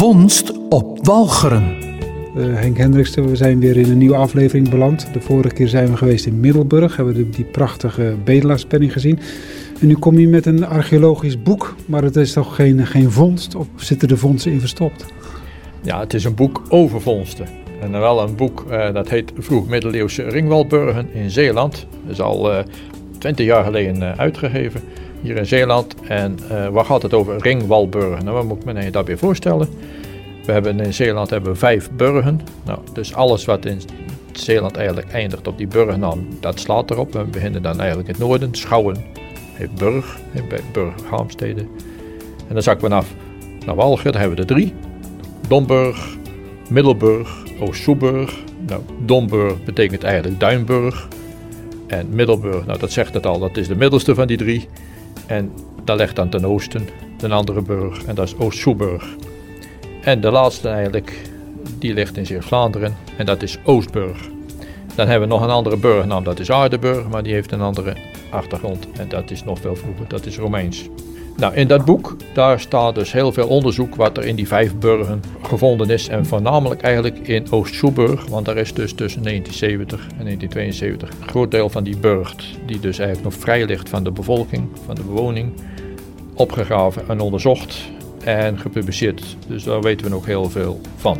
Vondst op Walcheren. Uh, Henk Hendriksen, we zijn weer in een nieuwe aflevering beland. De vorige keer zijn we geweest in Middelburg, hebben we die prachtige bedelaarspenning gezien. En nu kom je met een archeologisch boek, maar het is toch geen, geen vondst? Of zitten de vondsten in verstopt? Ja, het is een boek over vondsten. En wel een boek uh, dat heet Vroeg Middeleeuwse Ringwalburgen in Zeeland. Dat is al uh, 20 jaar geleden uitgegeven hier in Zeeland. En uh, waar gaat het over? Ringwalburgen. Nou, wat moet men je daarbij voorstellen? We hebben in Zeeland hebben we vijf burgen. Nou, dus alles wat in Zeeland eigenlijk eindigt op die burgnaam, dat slaat erop. We beginnen dan eigenlijk in het noorden. Schouwen heeft burg, bij Burg Haamstede. En dan zakken we af naar Walger, daar hebben we er drie. Domburg, Middelburg, Oost-Soeburg. Nou, Domburg betekent eigenlijk Duinburg. En Middelburg, nou dat zegt het al, dat is de middelste van die drie. En daar ligt dan ten oosten de andere burg en dat is Oost-Soeburg. En de laatste eigenlijk, die ligt in Zeeuws-Vlaanderen en dat is Oostburg. Dan hebben we nog een andere burgnaam, dat is Aardenburg, maar die heeft een andere achtergrond en dat is nog veel vroeger, dat is Romeins. Nou, in dat boek, daar staat dus heel veel onderzoek wat er in die vijf burgen gevonden is. En voornamelijk eigenlijk in Oost-Soeburg, want daar is dus tussen 1970 en 1972 een groot deel van die burcht, die dus eigenlijk nog vrij ligt van de bevolking, van de bewoning, opgegraven en onderzocht en gepubliceerd. Dus daar weten we nog heel veel van.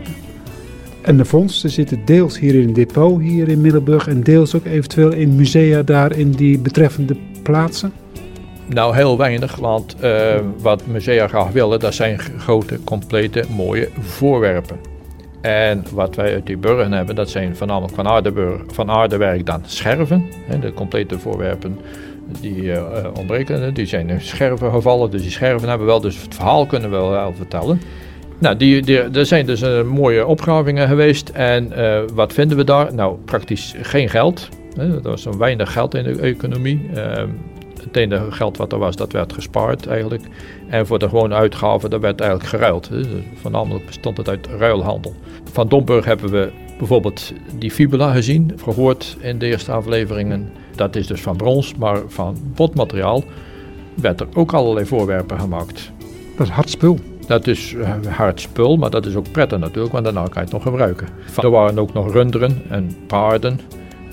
En de vondsten zitten deels hier in het depot, hier in Middelburg, en deels ook eventueel in musea daar in die betreffende plaatsen? Nou, heel weinig, want uh, wat musea graag willen, dat zijn grote, complete, mooie voorwerpen. En wat wij uit die burgen hebben, dat zijn voornamelijk van, van aardewerk dan scherven. De complete voorwerpen die uh, ontbreken, die zijn in scherven gevallen. Dus die scherven hebben we wel, dus het verhaal kunnen we wel vertellen. Nou, die, die, er zijn dus mooie opgravingen geweest. En wat vinden we daar? Nou, praktisch geen geld. Er was zo weinig geld in de economie. Het enige geld wat er was, dat werd gespaard eigenlijk. En voor de gewone uitgaven, dat werd eigenlijk geruild. Voornamelijk bestond het uit ruilhandel. Van Domburg hebben we bijvoorbeeld die fibula gezien, gehoord in de eerste afleveringen. Dat is dus van brons, maar van botmateriaal werd er ook allerlei voorwerpen gemaakt. Dat is hard spul. Dat is eh, hard spul, maar dat is ook prettig natuurlijk, want daarna kan je het nog gebruiken. Er waren ook nog runderen en paarden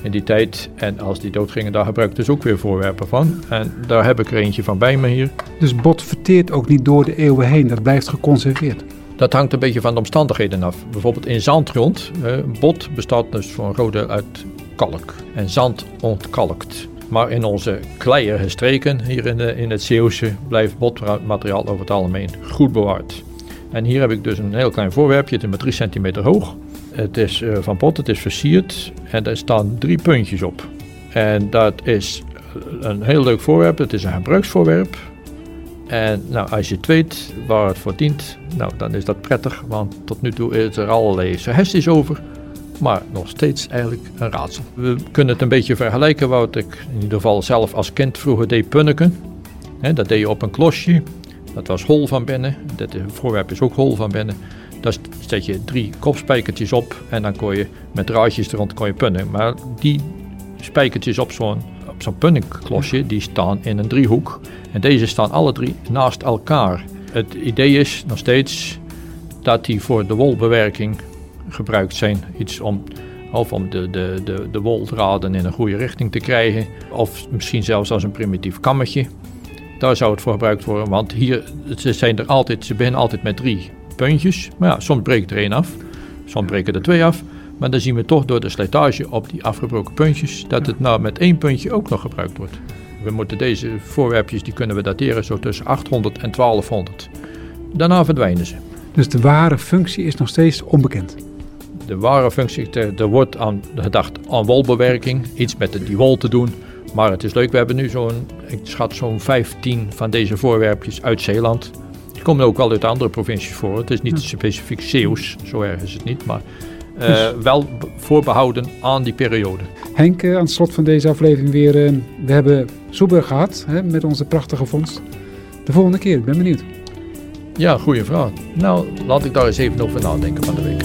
in die tijd. En als die doodgingen, daar gebruik ik dus ook weer voorwerpen van. En daar heb ik er eentje van bij me hier. Dus bot verteert ook niet door de eeuwen heen, dat blijft geconserveerd? Dat hangt een beetje van de omstandigheden af. Bijvoorbeeld in zandgrond, eh, bot bestaat dus voor een groot deel uit kalk. En zand ontkalkt. Maar in onze kleierige streken, hier in, de, in het Zeeuwse, blijft botmateriaal over het algemeen goed bewaard. En hier heb ik dus een heel klein voorwerpje, het is maar 3 centimeter hoog. Het is uh, van pot, het is versierd en er staan drie puntjes op. En dat is een heel leuk voorwerp, het is een gebruiksvoorwerp. En nou, als je het weet waar het voor dient, nou, dan is dat prettig, want tot nu toe is er allerlei suggesties over. Maar nog steeds eigenlijk een raadsel. We kunnen het een beetje vergelijken wat ik in ieder geval zelf als kind vroeger deed punneken. dat deed je op een klosje. Dat was hol van binnen. Dit voorwerp is ook hol van binnen. Daar zet je drie kopspijkertjes op en dan kon je met draadjes er rond je punnen. Maar die spijkertjes op zo'n op die staan in een driehoek. En deze staan alle drie naast elkaar. Het idee is nog steeds dat die voor de wolbewerking gebruikt zijn. Iets om, of om de, de, de, de woldraden in een goede richting te krijgen. Of misschien zelfs als een primitief kammetje. Daar zou het voor gebruikt worden, want hier ze zijn er altijd, ze beginnen altijd met drie puntjes. Maar ja, soms breekt er één af, soms breken er twee af. Maar dan zien we toch door de slijtage op die afgebroken puntjes dat het nou met één puntje ook nog gebruikt wordt. We moeten deze voorwerpjes, die kunnen we dateren zo tussen 800 en 1200. Daarna verdwijnen ze. Dus de ware functie is nog steeds onbekend? De ware functie, er wordt aan gedacht aan wolbewerking, iets met die wol te doen. Maar het is leuk, we hebben nu zo'n, ik schat zo'n 15 van deze voorwerpjes uit Zeeland komen ook wel uit andere provincies voor. Het is niet specifiek Zeeuws, zo erg is het niet, maar uh, dus. wel voorbehouden aan die periode. Henk, aan het slot van deze aflevering weer, uh, we hebben Soeburg gehad hè, met onze prachtige vondst. De volgende keer, ik ben benieuwd. Ja, goede vraag. Nou, laat ik daar eens even over nadenken van de week.